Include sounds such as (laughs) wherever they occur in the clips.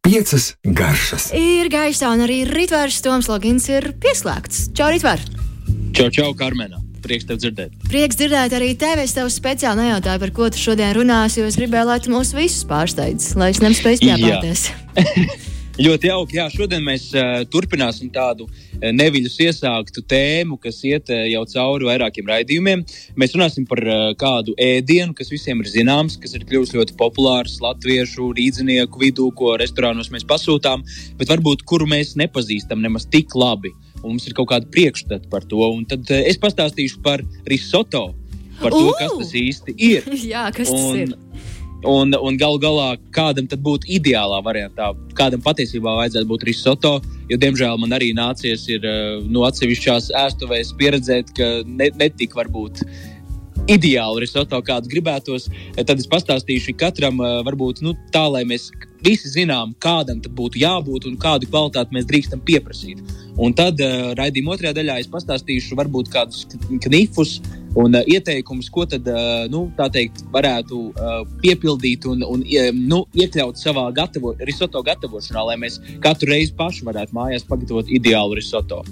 Piecas garšas. Ir gaisā, un arī rītvērs Toms Logins ir pieslēgts. Čau, rītvēr! Čau, čau, Karmena! Prieks tev dzirdēt. Prieks dzirdēt arī tevi. Es tev speciāli nejautāju, par ko tu šodien runāsi, jo es gribēju, lai tu mūs visus pārsteidz, lai es nespēju izķēpāties. (laughs) Ļoti jauki. Jā, šodien mēs uh, turpināsim tādu uh, neviļus iesāktu tēmu, kas iet uh, jau cauri vairākiem raidījumiem. Mēs runāsim par uh, kādu ēdienu, kas visiem ir zināms, kas ir kļuvis ļoti populārs latviešu rīznieku vidū, ko restorānos mēs pasūtām, bet varbūt kuru mēs nepazīstam nemaz tik labi. Un mums ir kaut kāda priekšstata par to. Un tad uh, es pastāstīšu par risoto, par to, kas tas īsti ir. (laughs) Jā, kas tas Un- ir? Un, un galu galā, kādam tad būtu ideālā variantā, kādam patiesībā vajadzētu būt risoto, jo, diemžēl, man arī nācies ir eh, no atsevišķās ēstuvēs pieredzēt, ka ne, netika varbūt ideāli risoto, kādu gribētos. Eh, Tad es pastāstīšu katram, eh, varbūt nu, tā, lai mēs visi zinām, kādam tam būtu jābūt un kādu kvalitāti mēs drīkstam pieprasīt. Un tad uh, raidījuma otrajā daļā es pastāstīšu varbūt kādus knifus un uh, ieteikumus, ko tad, uh, nu, tā teikt, varētu uh, piepildīt un, un ie- nu, iekļaut savā gatavo, risoto gatavošanā, lai mēs katru reizi paši varētu mājās pagatavot ideālu risoto.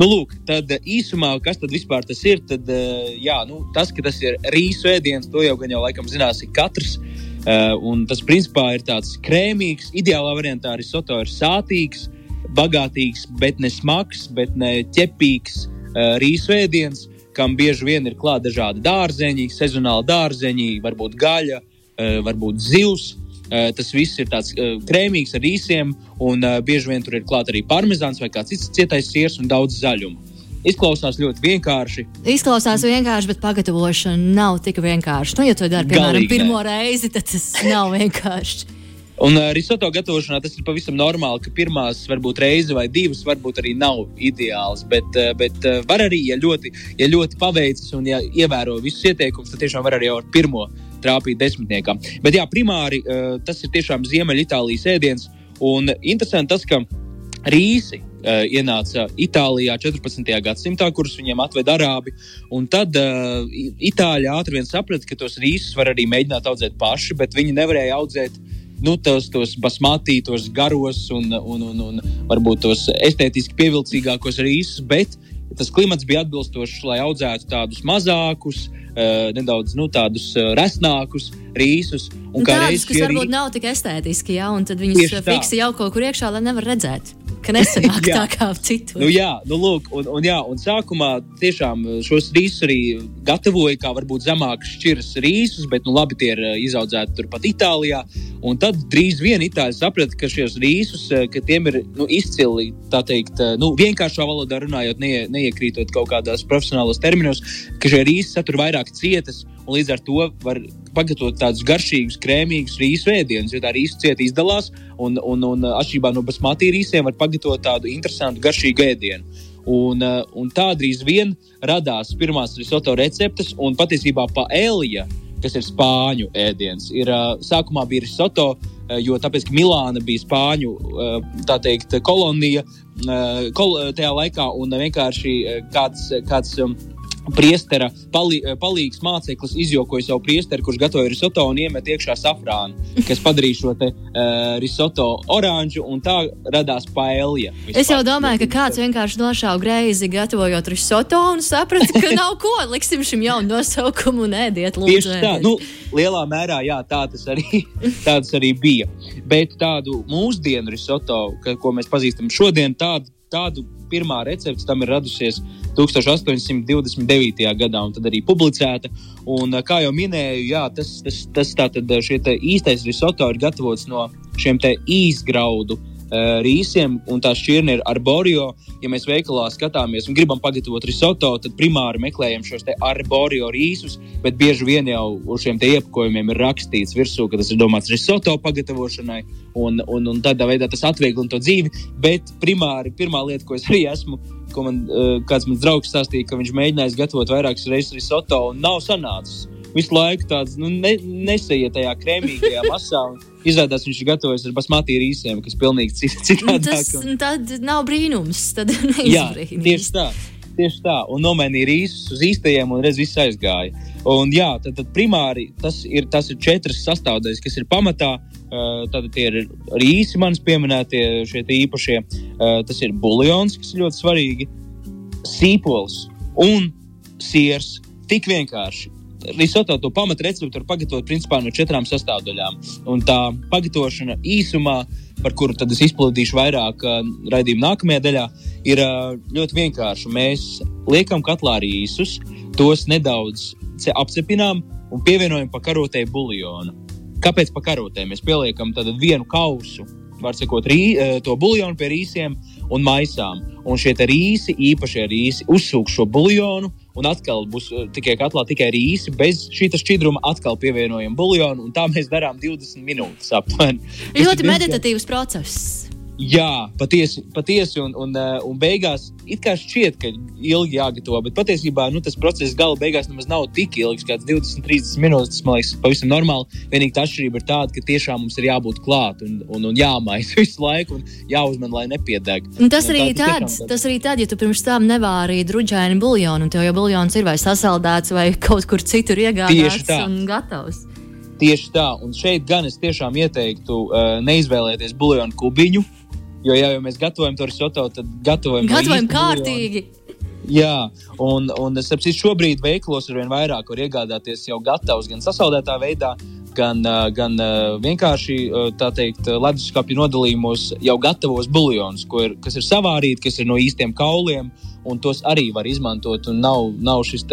Nu, lūk, tad īsumā, kas tad vispār tas ir? Tad, uh, jā, nu, tas, ka tas ir rīsu ēdiens, to jau gan jau laikam zinās ik katrs. Uh, un tas principā ir tāds krēmīgs, ideālā variantā risoto ir sātīgs, bagātīgs, bet ne smags, bet ne ķepīgs uh, rīsu ēdiens, kam bieži vien ir klāta dažādi dārzeņi, sezonāli dārzeņi, varbūt gaļa, uh, varbūt zivs. Uh, tas viss ir tāds uh, krēmīgs ar rīsiem, un bieži vien tur ir klāta arī parmezāns vai kāds cits cietais siers un daudz zaļuma. Izklausās ļoti vienkārši. Izklausās vienkārši, bet pagatavošana nav tik vienkārši. Nu, ja to dari, piemēram, pirmo reizi, tad tas nav vienkārši. Un uh, risoto gatavošanā tas ir pavisam normāli, ka pirmās, varbūt reizi vai divas, varbūt arī nav ideāls. Bet, uh, bet uh, var arī, ja ļoti, ja ļoti paveicis un ja ievēro visus ieteikumus, tad tiešām var arī ar pirmo trāpīt desmitniekā. Bet jā, primāri uh, tas ir tiešām Ziemeļitālijas ēdiens. Un interesanti tas, ka rīsi uh, ienāca Itālijā 14. gadsimtā, kurus viņiem atveda arābi. Tad uh, Itāļi ātri vien saprata, ka tos rīsus var arī mēģināt audzēt paši, bet viņi nevarēja audzēt nu, tos, tos basmatī, tos garos un, un, un, un varbūt tos estētiski pievilcīgākos rīsus. Bet tas klimats bija atbilstošs, lai audzētu tādus mazākus, uh, nedaudz nu, tādus uh, resnākus rīsus. Kā tādus, kas varbūt rī- nav tik estētiski, ja, un tad viņus fiksi jau kaut kur iekšā, lai nevar redzēt, ka (laughs) nesanāk tā kā citur. Nu, jā, nu, lūk, un, un, jā, un sākumā tiešām šos rīsus arī gatavoja kā varbūt zemākas šķiras rīsus, bet nu, labi tie ir eh, izaudzēti turpat Itālijā. Un tad drīz vien Itāļi saprata, ka šos rīsus, eh, ka tiem ir nu, izcili, tā teikt, eh, nu, vienkāršā valodā runājot, neie, neiekrītot kaut kādās profesionālos terminos, ka šie rīsi satur vairāk cietas. Un līdz ar to var pagatavot tādus garšīgus, krēmīgus rīsu ēdienus. Jo tā rīsu cieta izdalās, un, un, un atšķirībā no basmati rīsiem var pagatavot tādu interesantu, garšīgu ēdienu. Un, eh, un tā drīz vien radās pirmās risoto receptes, un patiesībā paēlija, kas ir spāņu ēdiens, ir sākumā bija risoto, jo tāpēc, Milāna bija spāņu teikt, kolonija kol, tajā laikā, un vienkārši kāds, kāds priestera palī, eh, palīgs māceklis izjokoja savu priesteri, kurš gatavoja risoto un iemet iekšā safrānu, kas padarīja šo te, uh, risoto oranžu, un tā radās paēlija. Es jau domāju, ka kāds vienkārši nošāva greizi, gatavojot risoto, un saprata, ka (laughs) nav ko. Liksim šim jaunu nosaukumu un ēdiet, lūdzu. Tieši tā, nu, lielā mērā jā, tā tas arī, (laughs) tā tas arī bija. Bet tādu mūsdienu risoto, ka, ko mēs pazīstam šodien, tādu, tādu pirmā recepte tam ir radusies 1829. gadā, un tad arī publicēta. Un, kā jau minēju, jā, tas, tas, tas tātad šie te īstais risoto ir gatavots no šiem īsgraudu rīsiem, un tā šķirne ir arborio. Ja mēs veikalā skatāmies un gribam pagatavot risoto, tad primāri meklējam šos arborio rīsus, bet bieži vien jau uz šiem iepakojumiem ir rakstīts virsū, ka tas ir domāts risoto pagatavošanai, un, un, un tādā veidā tas atvieglina to dzīvi. Bet primāri pirmā lieta, ko es arī esmu, ko man kāds mans draugs stāstīja, ka viņš mēģinājis gatavot vairākas reizes risoto un nav sanācis. Visu laiku tāds nu, ne, nesēja tajā krēmīgajā masā. un Izrādās, viņš ir gatavojis ar basmati rīsiem, kas pilnīgi (laughs) cit- Nu. Tas un- tad nav brīnums. Tad (laughs) Jā, tieši tā. Tieši tā, un nomainīja rīsus uz īstajiem, un redz, viss aizgāja. Un, jā, tad, tad primāri tas ir, tas ir četras sastāvdaļas, kas ir pamatā. Tad ir rīsi, manas pieminētie šie īpašie. Tas ir buļļons, kas ir ļoti svarīgi, sīpols un siers. Tik vienkārši. Risoto to pamatreceptu var pagatavot principā no četrām sastāvdaļām. Un tā pagatavošana īsumā, par kuru tad es izplatīšu vairāk uh, raidījuma nākamajā daļā, ir uh, ļoti vienkārša. Mēs liekam katlā rīsus, tos nedaudz apcepinām un pievienojam pa karotei buļļonu. Kāpēc pa karotēm? Mēs pieliekam vienu kausu, var sakot, rī, to buļļonu pie rīsiem un maisām. Un šie rīsi, īpašie rīsi, uzsūk šo buļļonu. Un atkal būs tikai katlā tikai rīsi, bez šī šķidruma atkal pievienojam buļļonu. Tā mēs darām 20 minūtes aptuveni. Ļoti meditatīvs process. Jā, patiesi, patiesi un, un, eh, un beigās it kā šķiet, ka ilgi jāgatavo, bet patiesībā nu, tas process gala beigās nemaz nav tik ilgs, kāds 20, 30 minūtes. Tas man liekas, pavisam normāli. Vienīgi tā atšķirība ir tāda, ka tiešām mums ir jābūt klāt un, un, un jāmaisa (laughs) visu laiku un jāuzman, lai nepiedeg. Un tas, un arī tā, tāds, tiešām... tas arī tad, ja tu pirms tam nevārīji druģaini buļļonu, un tev jau buļļons ir vai sasaldēts vai (laughs) kaut kur citur iegādāts un gatavs. Tieši tā, un šeit gan es tiešām ieteiktu uh, neizvēlēties buļļonu kubiņu, Jo, ja jau mēs gatavojam to risoto, tad gatavojam, gatavojam kārtīgi. Jā, un, un es saprotu, šobrīd veikalos ar vien vairāk var iegādāties jau gatavus, gan sasaldētā veidā, gan, gan vienkārši teikt, leduskapju nodalījumos jau gatavos buļļonus, kas ir savārīti, kas ir no īstiem kauliem un tos arī var izmantot. Nav, nav šis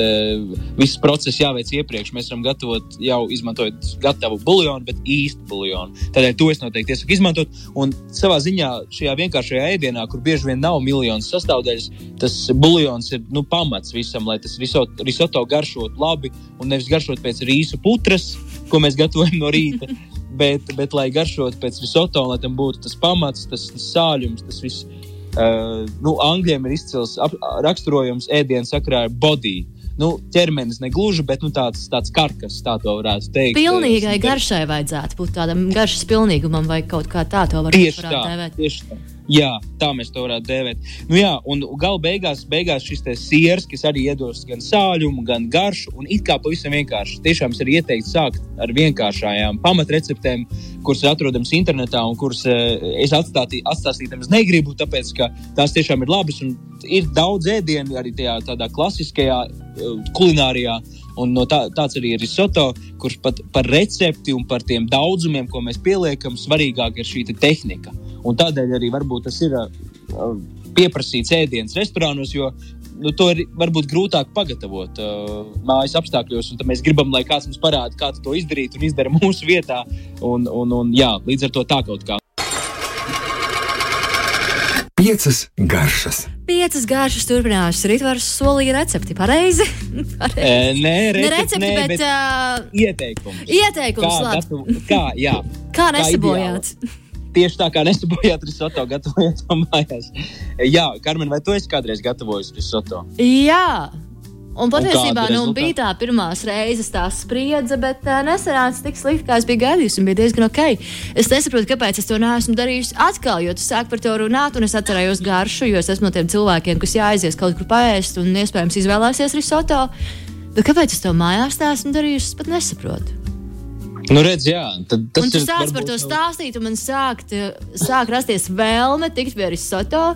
viss process jāveic iepriekš. Mēs varam gatavot jau izmantojot gatavu buļļonu, bet īstu buļļonu. Tādēļ to es noteikti iesaku izmantot. Un savā ziņā šajā vienkāršajā ēdienā, kur bieži vien nav miljonus sastāvdaļas, tas buļļons ir nu, pamats visam, lai tas risoto, risoto garšot labi un nevis garšot pēc rīsu putras, ko mēs gatavojam no rīta. (laughs) Bet, bet, lai garšotu pēc risoto, lai tam būtu tas pamats, tas, tas sāļums, tas viss Uh, nu, Angļiem ir izcils ap, raksturojums ēdienu sakrā ar body. Nu, ķermenis negluži, bet nu, tāds, tāds karkas, tā to varētu teikt. Pilnīgai garšai vajadzētu būt tādam garšas pilnīgumam, vai kaut kā tā to var tieši tā, dēvēt. Tieši tā. Jā, tā mēs to varētu dēvēt. Nu, jā, un gala beigās, beigās šis siers, kas arī iedos gan sāļumu, gan garšu, un it kā pavisam vienkārši. Tiešām ir ieteikts sākt ar vienkāršām pamatreceptēm, kuras ir atrodamas internetā un kuras uh, es atstātī, atstāstīt nemaz negribu, tāpēc ka tās tiešām ir labas. Ir daudz ēdienu arī tajā tādā klasiskajā uh, kulinārijā. Un no tā, tāds arī ir risoto, kurš pat par recepti un par tiem daudzumiem, ko mēs pieliekam, svarīgāk ir šī te tehnika. Un tādēļ arī varbūt tas ir uh, pieprasīts ēdiens restorānos, jo nu, to ir varbūt grūtāk pagatavot uh, mājas apstākļos. Mēs gribam, lai kāds mums parāda, kā to izdarīt un izdara mūsu vietā. Un, un, un, jā, līdz ar to tā kaut kā. Piecas garšas. Piecas garšas turpinās. Rītvars solīja recepti. Pareizi? (laughs) Pareizi. E, nē, recepti, ne recepti, nē, bet, bet uh, ieteikums. Ieteikums, kā, gatav, kā, jā, (laughs) kā nesabojāt? Kā tieši tā kā nesabojāt risoto, gatavojot to mājās. Jā, Karmen, vai tu esi kādreiz gatavojis risoto? Jā. Un patiesībā un nu, bija tā pirmā reize, tā spriedze, bet uh, nesanāca tik slikti, kā es biju gaidījis. Bija diezgan ok. Es nesaprotu, kāpēc es to neesmu darījis atkal, jo tu sāk par to runāt, un es atcerējos garšu, jo es esmu no tiem cilvēkiem, kas jāaizies kaut kur paēst un iespējams izvēlēsies risoto. Bet kāpēc es to mājās neesmu darījis, es pat nesaprotu. Nu, redz, jā, tad, tas un tu sāc par to stāstīt, un man sāk, sāk rasties vēlme tikt pie risoto.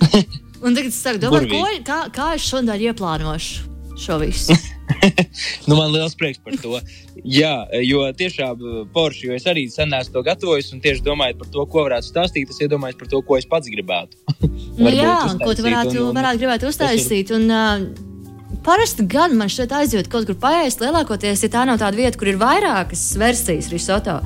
(laughs) Un tagad es saku, domāju, ko, kā, kā es šodien ieplānošu šo visu. (laughs) nu, man liels prieks par to. Jā, jo tiešām porši, jo es arī sen esmu to gatavojis un tieši domājot par to, ko varētu stāstīt, es iedomājos par to, ko es pats gribētu. (laughs) nu, jā, ko tu varētu, un, un, varētu gribēt uztaisīt. Un, uh, Parasti gan man šeit aizjūt kaut kur paēst, lielākoties, ja tā nav tāda vieta, kur ir vairākas versijas risoto.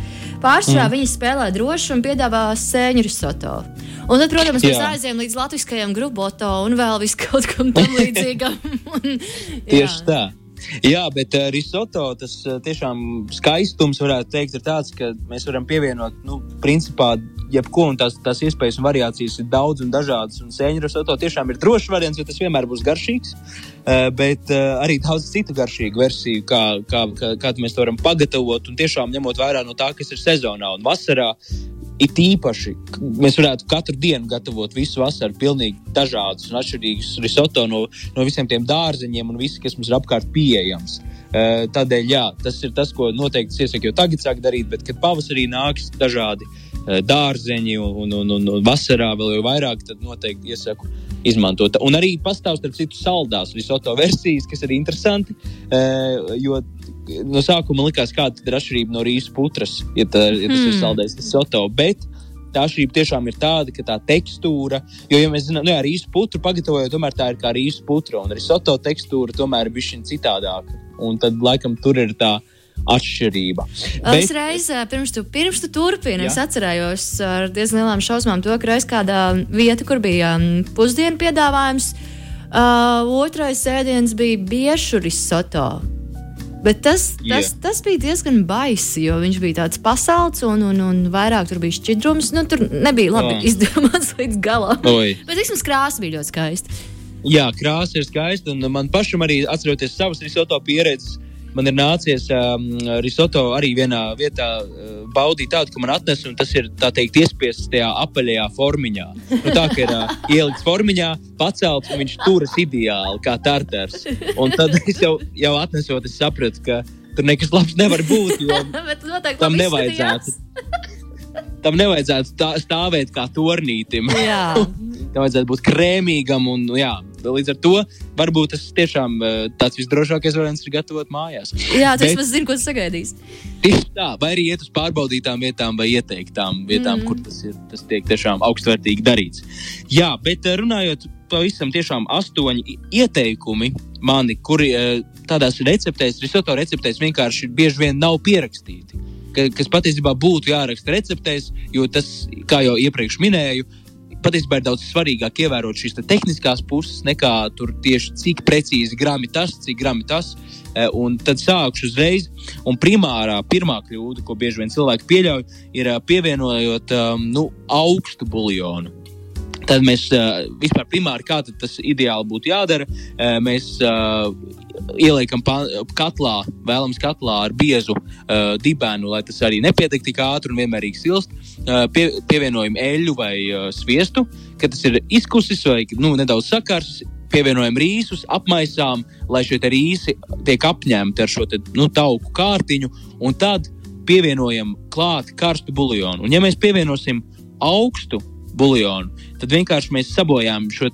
Pārsvarā mm. viņi spēlē droši un piedāvā sēņu risoto. Un tad, protams, mēs aizējām līdz latviskajam gruboto un vēl vis kaut kam tam (laughs) līdzīgam. un, Tieši tā. Jā, bet uh, risoto tas uh, tiešām skaistums, varētu teikt, ir tāds, ka mēs varam pievienot, nu, principā, jebko, un tās, tās iespējas un variācijas ir daudz un dažādas. Un sēņu risoto tiešām ir drošs variants, jo tas vienmēr būs garšīgs, uh, bet uh, arī daudz citu garšīgu versiju, kā, kā, kā, kā mēs to varam pagatavot. Un tiešām ņemot vērā no tā, kas ir sezonā un vasarā, It īpaši mēs varētu katru dienu gatavot visu vasaru, pilnīgi dažādus un atšķirīgus risoto no, no visiem tiem dārzeņiem un viss, kas mums ir apkārt pieejams. Uh, tādēļ, jā, tas ir tas, ko noteikti iesaku jau tagad sāk darīt, bet kad pavasarī nāks dažādi uh, dārzeņi un, un, un, un vasarā vēl jau vairāk, tad noteikti iesaku izmantot. Un arī pastāv starp citu saldās risoto versijas, kas ir interesanti, uh, jo no sākuma likās, kāda ir atšķirība no rīsu putras, ja, tā, ja tas mm. ir saldais risoto. Bet tā atšķirība tiešām ir tāda, ka tā tekstūra, jo, ja mēs zinām, nu, jā, rīsu putru pagatavojot, tomēr tā ir kā rīsu putra, un risoto tekstūra tomēr ir bišķiņa citādāka. Un tad, laikam, tur ir tā atšķirība. Bet... Es reiz, pirms tu, pirms tu turpini, es atcerējos ar diezgan lielām šausmām to, ka reiz kādā vieta, kur bija pusdienu piedāvājums, uh, otrais ēdiens bija biešu risoto. Bet tas, tas, yeah. tas bija diezgan baisi, jo viņš bija tāds pasalds un, un, un vairāk tur bija šķidrums. Nu, tur nebija labi oh. izdomāts (laughs) līdz galam. Oi. Bet vismaz krāsa bija ļoti skaista. Jā, krāsa ir skaista. Un man pašam arī atceroties savas risoto pieredzes, man ir nācies um, risoto arī vienā vietā uh, baudīt tādu, ka man atnesa, un tas ir teikt, iespiests tajā apaļajā formiņā. Nu, tā kā ir uh, (laughs) ielikts formiņā, pacelts, un viņš turas ideāli kā tartars. Un tad (laughs) es jau, jau atnesot, es sapratu, ka tur nekas labs nevar būt. (laughs) tam nevajadzētu. Tam nevajadzētu tā, stāvēt kā tornītim. Tam vajadzētu būt krēmīgam un jā, Līdz ar to varbūt tas tiešām eh, tāds visdrošākais variants ir gatavot mājās. Jā, tas vismaz zina, ko sagaidīs. Tieši tā, vai arī iet uz pārbaudītām vietām vai ieteiktām vietām, mm. kur tas, ir, tas tiek tiešām augstvērtīgi darīts. Jā, bet eh, runājot pavisam tiešām astoņi ieteikumi mani, kuri eh, tādās receptēs, risoto receptēs vienkārši bieži vien nav pierakstīti. Kas patiesībā būtu jāraksta receptēs, jo tas, kā jau iepriekš minēju, patiesībā ir daudz svarīgāk ievērot šīs te tehniskās puses, nekā tur tieši cik precīzi grami tas, cik grami tas. E, un tad sākšu uzreiz. Un primārā, pirmā kļūda, ko bieži vien cilvēki pieļauj, ir e, pievienojot um, nu, augstu buļļonu. Tad mēs vispār primāri, kā tas ideāli būtu jādara, mēs ieliekam katlā, vēlams katlā ar biezu uh, dibēnu, lai tas arī nepietiek tik ātri un vienmērīgi silst. Uh, pie, pievienojam eļļu vai uh, sviestu, kad tas ir izkusis vai nu, nedaudz sakars. Pievienojam rīsus, apmaisām, lai šie rīsi tiek apņemti ar šo te, nu, tauku kārtiņu, un tad pievienojam klāt karstu buļļonu. Ja mēs pievienosim augstu buļļonu, tad vienkārši mēs sabojām šo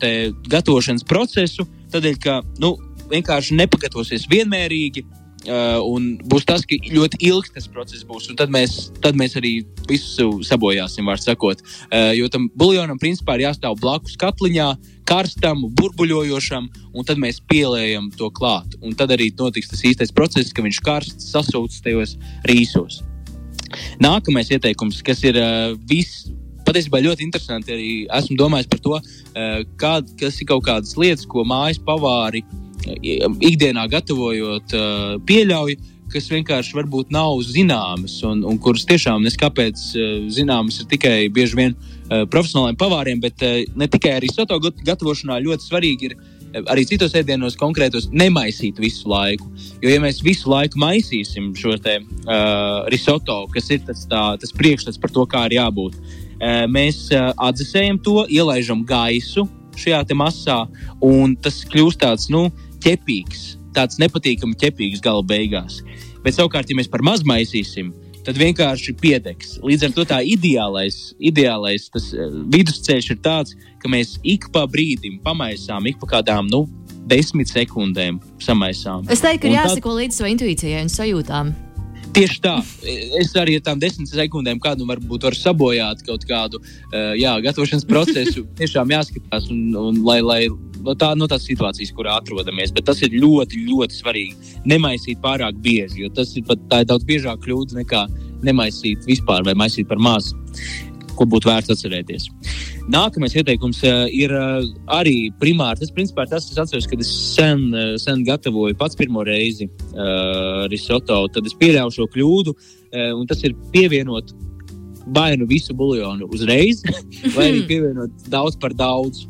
gatavošanas procesu. Tādēļ, ka nu, vienkārši nepagatavosies vienmērīgi. Uh, un būs tas, ka ļoti ilgs tas process būs. Tad mēs, tad mēs arī visu sabojāsim, var sakot. Uh, jo tam buļļonam principā ir jāstāv blakus katliņā, karstam, burbuļojošam, un tad mēs pieliekam to klāt. Un tad arī notiks tas īstais process, ka viņš karsts sasaucas tajos rīsos. Nākamais ieteikums, kas ir uh, viss patiesībā ļoti interesanti. Arī esmu domājis par to, uh, kā, kas ir kaut kādas lietas, ko mājas pavāri ikdienā gatavojot, pieļauj, kas vienkārši varbūt nav zināmas, un, un kuras tiešām neskapēc zināmas ir tikai bieži vien profesionāliem pavāriem, bet ne tikai arī soto gatavošanā ļoti svarīgi ir arī citos ēdienos konkrētos nemaisīt visu laiku. Jo, ja mēs visu laiku maisīsim šo te uh, risoto, kas ir tas, tā, tas priekšstats par to, kā ir jābūt, mēs uh, atdzesējam to, ielaižam gaisu šajā masā, un tas kļūst tāds, nu, ķepīgs, tāds nepatīkami ķepīgs gala beigās. Bet savukārt, ja mēs par maz maisīsim, tad vienkārši piedegs. Līdz ar to tā ideālais, ideālais tas, uh, vidusceļš ir tāds, ka mēs ik pa brīdim pamaisām, ik pa kādām nu, desmit sekundēm samaisām. Es teiktu, ka jāsako tā... līdz savai intuīcijai un sajūtām. Tieši tā. Es arī ar tām desmit sekundēm kādu varbūt varu sabojāt kaut kādu uh, jā, gatavošanas procesu. (laughs) Tiešām jāskatās, un, un, lai, lai tā, no tās situācijas, kurā atrodamies. Bet tas ir ļoti, ļoti svarīgi. Nemaisīt pārāk bieži, jo tas ir, pat, ir daudz biežāk kļūda nekā nemaisīt vispār vai maisīt par mazu ko būtu vērts atcerēties. Nākamais ieteikums uh, ir uh, arī primāri. Tas principā tas, kas atceros, kad es sen, uh, sen gatavoju pats pirmo reizi uh, risoto. Tad es pieļāvu šo kļūdu, uh, un tas ir pievienot vai nu visu buļļonu uzreiz, (laughs) vai arī (laughs) pievienot daudz par daudz.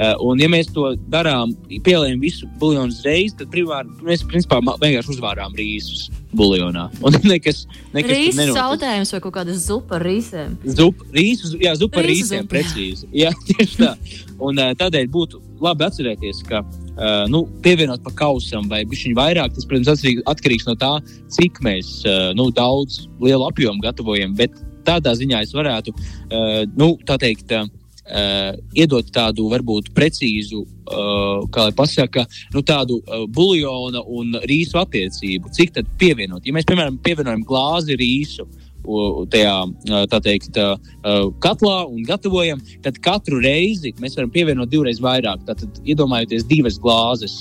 Uh, un, ja mēs to darām, pieliekam visu buļbuļsāļu uzreiz, tad privāri, mēs principā vienkārši uzvārām rīsus buļbuļsāļā. (laughs) Un nekas, nekas Rīsus sautējums vai kaut kāda zupa ar rīsiem. Zupa, rīsus, jā, zupa ar rīsiem, zupa. precīzi. (laughs) Jā, tieši tā. Un uh, tādēļ būtu labi atcerēties, ka uh, nu, pievienot pa kausam vai bišķiņu vairāk, tas, protams, atkarīgs no tā, cik mēs uh, nu, daudz lielu apjomu gatavojam. Bet tādā ziņā es varētu, uh, nu, tā teikt, uh, Uh, iedot tādu varbūt precīzu, uh, kā lai pasaka, nu, tādu uh, buļbuļsāļu un rīsu attiecību. Cik tad pievienot? Ja mēs, piemēram, pievienojam glāzi rīsu tajā teikt, katlā un gatavojam, tad katru reizi mēs varam pievienot divreiz vairāk. Tad iedomājieties divas glāzes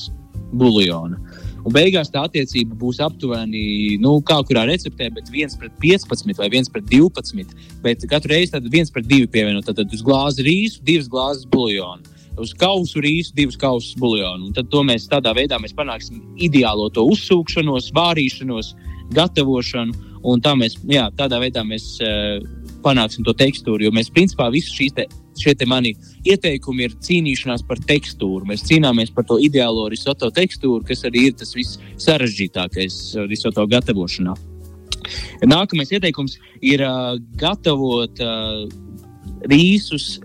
buļbuļsāļu. Un beigās tā attiecība būs aptuveni, nu, kā kurā receptē, bet 1 pret 15 vai 1 pret 12. Bet katru reizi tad 1 pret 2 pievienot. Tad uz glāzi rīsu, divas glāzes buļbuļsāļu. Uz kausu rīsu, divas kausus. Un tad mēs tādā veidā mēs panāksim ideālo to uzsūkšanos, vārīšanos, gatavošanu. Un tā mēs, jā, tādā veidā mēs uh, panāksim to tekstūru. Jo mēs principā visu šīs šie mani ieteikumi ir cīnīšanās par tekstūru. Mēs cīnāmies par to ideālo risoto tekstūru, kas arī ir tas viss sarežģītākais risoto gatavošanā. Nākamais ieteikums ir uh, gatavot uh, rīsus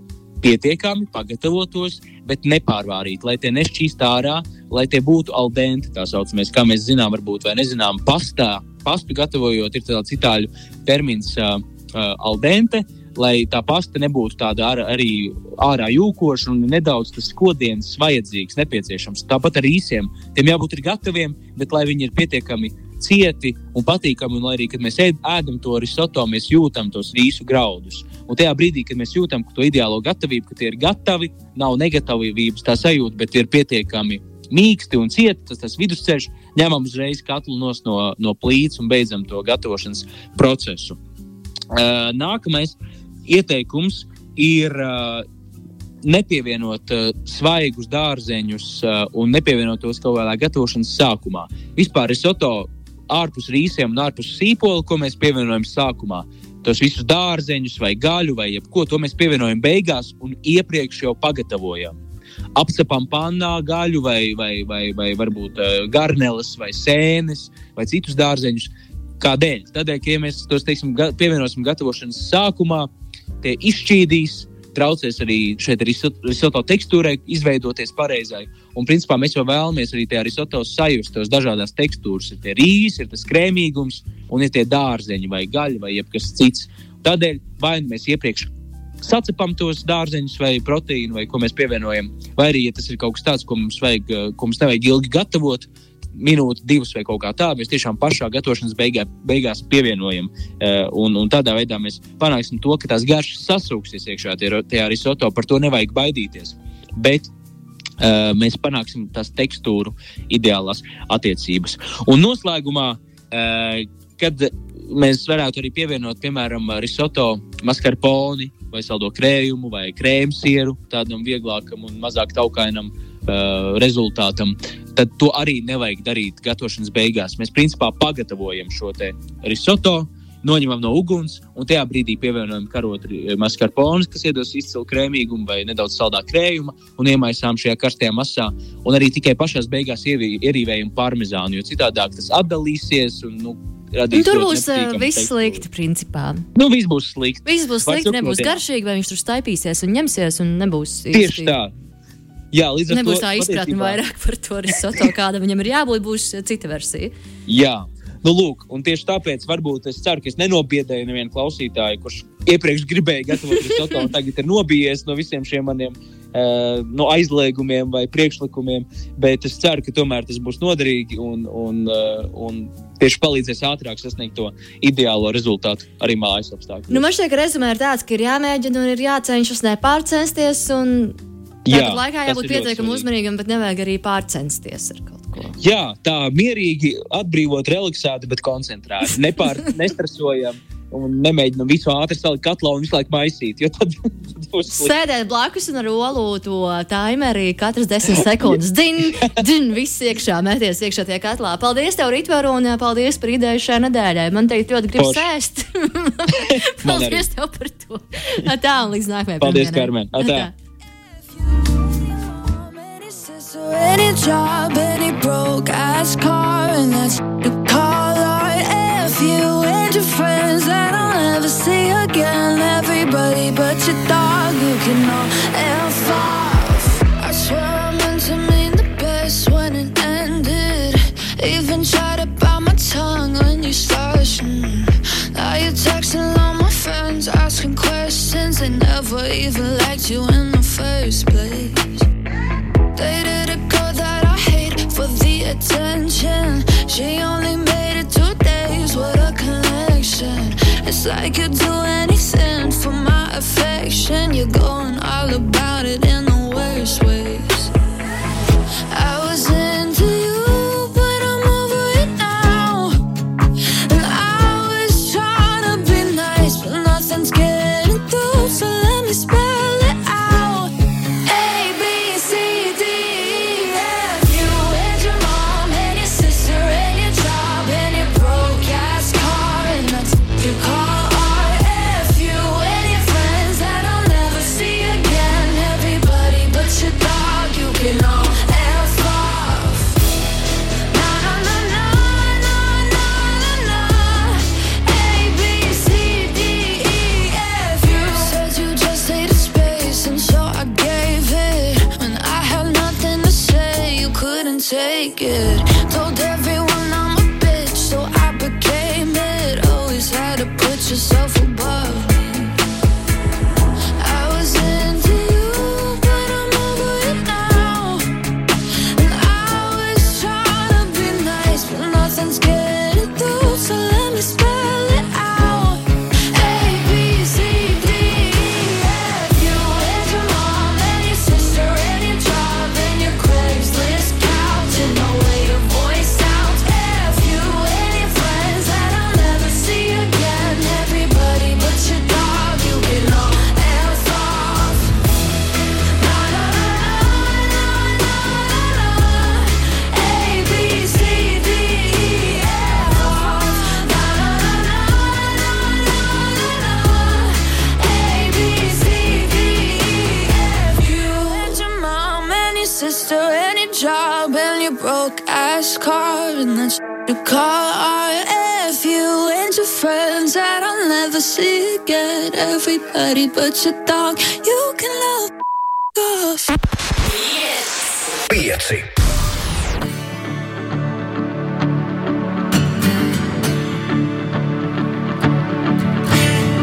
pietiekami, pagatavotos, bet nepārvārīt, lai tie nešķīst ārā, lai tie būtu aldenti. Tā saucamies, kā mēs zinām, varbūt vai nezinām, pastā. Pastu gatavojot, ir tāds itāļu termins uh, uh, aldente, uh, lai tā pasta nebūtu tāda ar, arī ārā jūkoša un nedaudz tas skodiens vajadzīgs, nepieciešams. Tāpat ar īsiem. Tiem jābūt gataviem, bet lai viņi ir pietiekami cieti un patīkami, un lai arī, kad mēs ēdam to risoto, mēs jūtam tos rīsu graudus. Un tajā brīdī, kad mēs jūtam to ideālo gatavību, ka tie ir gatavi, nav negatavības tā sajūta, bet ir pietiekami mīksti un cieti, tas, tas vidusceļš, ņemam uzreiz katlu no, no plīts un beidzam to gatavošanas procesu. Uh, nākamais ieteikums ir uh, nepievienot uh, svaigus dārzeņus uh, un nepievienot tos kaut kādā gatavošanas sākumā. Vispār risoto ārpus rīsiem un ārpus sīpola, ko mēs pievienojam sākumā. Tos visus dārzeņus, vai gaļu, vai ko to mēs pievienojam beigās un iepriekš jau pagatavojam. Apcepam pannā gaļu, vai, vai, vai, vai varbūt uh, garneles, vai sēnes, vai citus dārzeņus. Kādēļ? Tādēļ, ka ja mēs tos teiksim, ga pievienosim gatavošanas sākumā, uh, tie izšķīdīs, traucēs arī šeit risoto tekstūrai izveidoties pareizai. Un, principā, mēs jau vēlamies arī tajā risoto sajust tos dažādas tekstūras. Ir tie rīsi, ir tas krēmīgums, un ir tie dārzeņi vai gaļa vai kas cits. Tādēļ vai nu mēs iepriekš sacepam tos dārzeņus vai proteīnu, vai ko mēs pievienojam, vai arī, ja tas ir kaut kas tāds, ko mums, vajag, ko mums nevajag ilgi gatavot, minūti, divas vai kaut kā tāda. Mēs tiešām pašā gatavošanas beigā, beigās pievienojam. Uh, un, un tādā veidā mēs panāksim to, ka tās garšas sasūksies iekšā tajā risoto. Par to nevajag baidīties. Bet uh, mēs panāksim tās tekstūru ideālās attiecības. Un noslēgumā, uh, kad mēs varētu arī pievienot, piemēram, risoto mascarponi vai saldo krējumu vai krēmsieru, tādam vieglākam un mazāk taukainam uh, rezultātam tad to arī nevajag darīt gatavošanas beigās. Mēs principā pagatavojam šo risoto, noņemam no uguns un tajā brīdī pievienojam karotu mascarpone, kas iedos izcilu krēmīgumu vai nedaudz saldāku krējumu un iemaisām šajā karstajā masā. Un arī tikai pašā beigās ierīvējam parmezānu, jo citādi tas atdalīsies. Un, nu, Un tur būs uh, viss slikti, principā. Nu, viss būs slikti. Viss būs slikti, nebūs garšīgi, vai viņš tur staipīsies un ņemsies, un nebūs īsti. Tieši tā. Jā, līdz ar Nebūs to tā izpratne vairāk par to risoto, kāda viņam ir jābūt, būs cita versija. Jā. Nu, lūk, un tieši tāpēc varbūt es ceru, ka es nenobiedēju nevienu klausītāju, kurš iepriekš gribēja gatavot risoto, un tagad ir nobijies no visiem šiem maniem uh, no aizliegumiem vai priekšlikumiem. Bet es ceru, ka tomēr tas būs noderīgi un, un, uh, un tieši palīdzēs ātrāk sasniegt to ideālo rezultātu arī mājas apstākļos. Nu, man šķiet, ka rezumē ir tāds, ka ir jāmēģina un ir jācenšas nepārcensties. Un Tāpat laikā jābūt pietiekami uzmanīgam, bet nevajag arī pārcensties ar kaut ko. Jā, tā mierīgi, atbrīvot, relaksēti, bet koncentrēti. Nepār, (laughs) nestresojam. Un nemēģinām visu ātri salikt katlā un visu laiku maisīt. Tad (laughs) Sēdēt blakus un ar olu to timerī katras desmit sekundes. Dzin, dzin, viss iekšā, mēties iekšā tajā katlā. Paldies, tev, Ritvaru, un paldies par ideju šai nedēļai. Man teikt, ļoti grib sēst. (laughs) paldies tev par to. Tā, un līdz nākamajai. Paldies, Karmen. Tā. any job, any broke ass car, and that's the call art. If you and your friends that I'll never see again, everybody but your dog, you can all F off. I swear I meant to mean the best when it ended. Even tried to bite my tongue when you started. Now you're texting all my friends, asking questions. They never even liked you in the first place. I could do it everybody but your dog. You can love off. Pieci.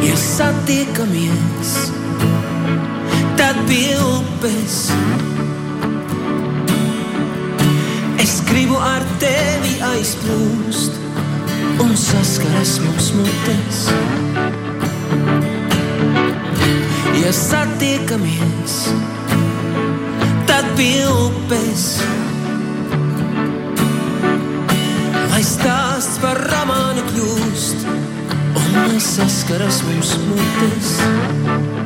Ja satiekamies, tad pie upes. Es gribu ar tevi aizplūst un saskaras mums mutes ja satiekamies, tad pie upes. Lai stāsts par romānu kļūst, un lai saskaras mums mutes.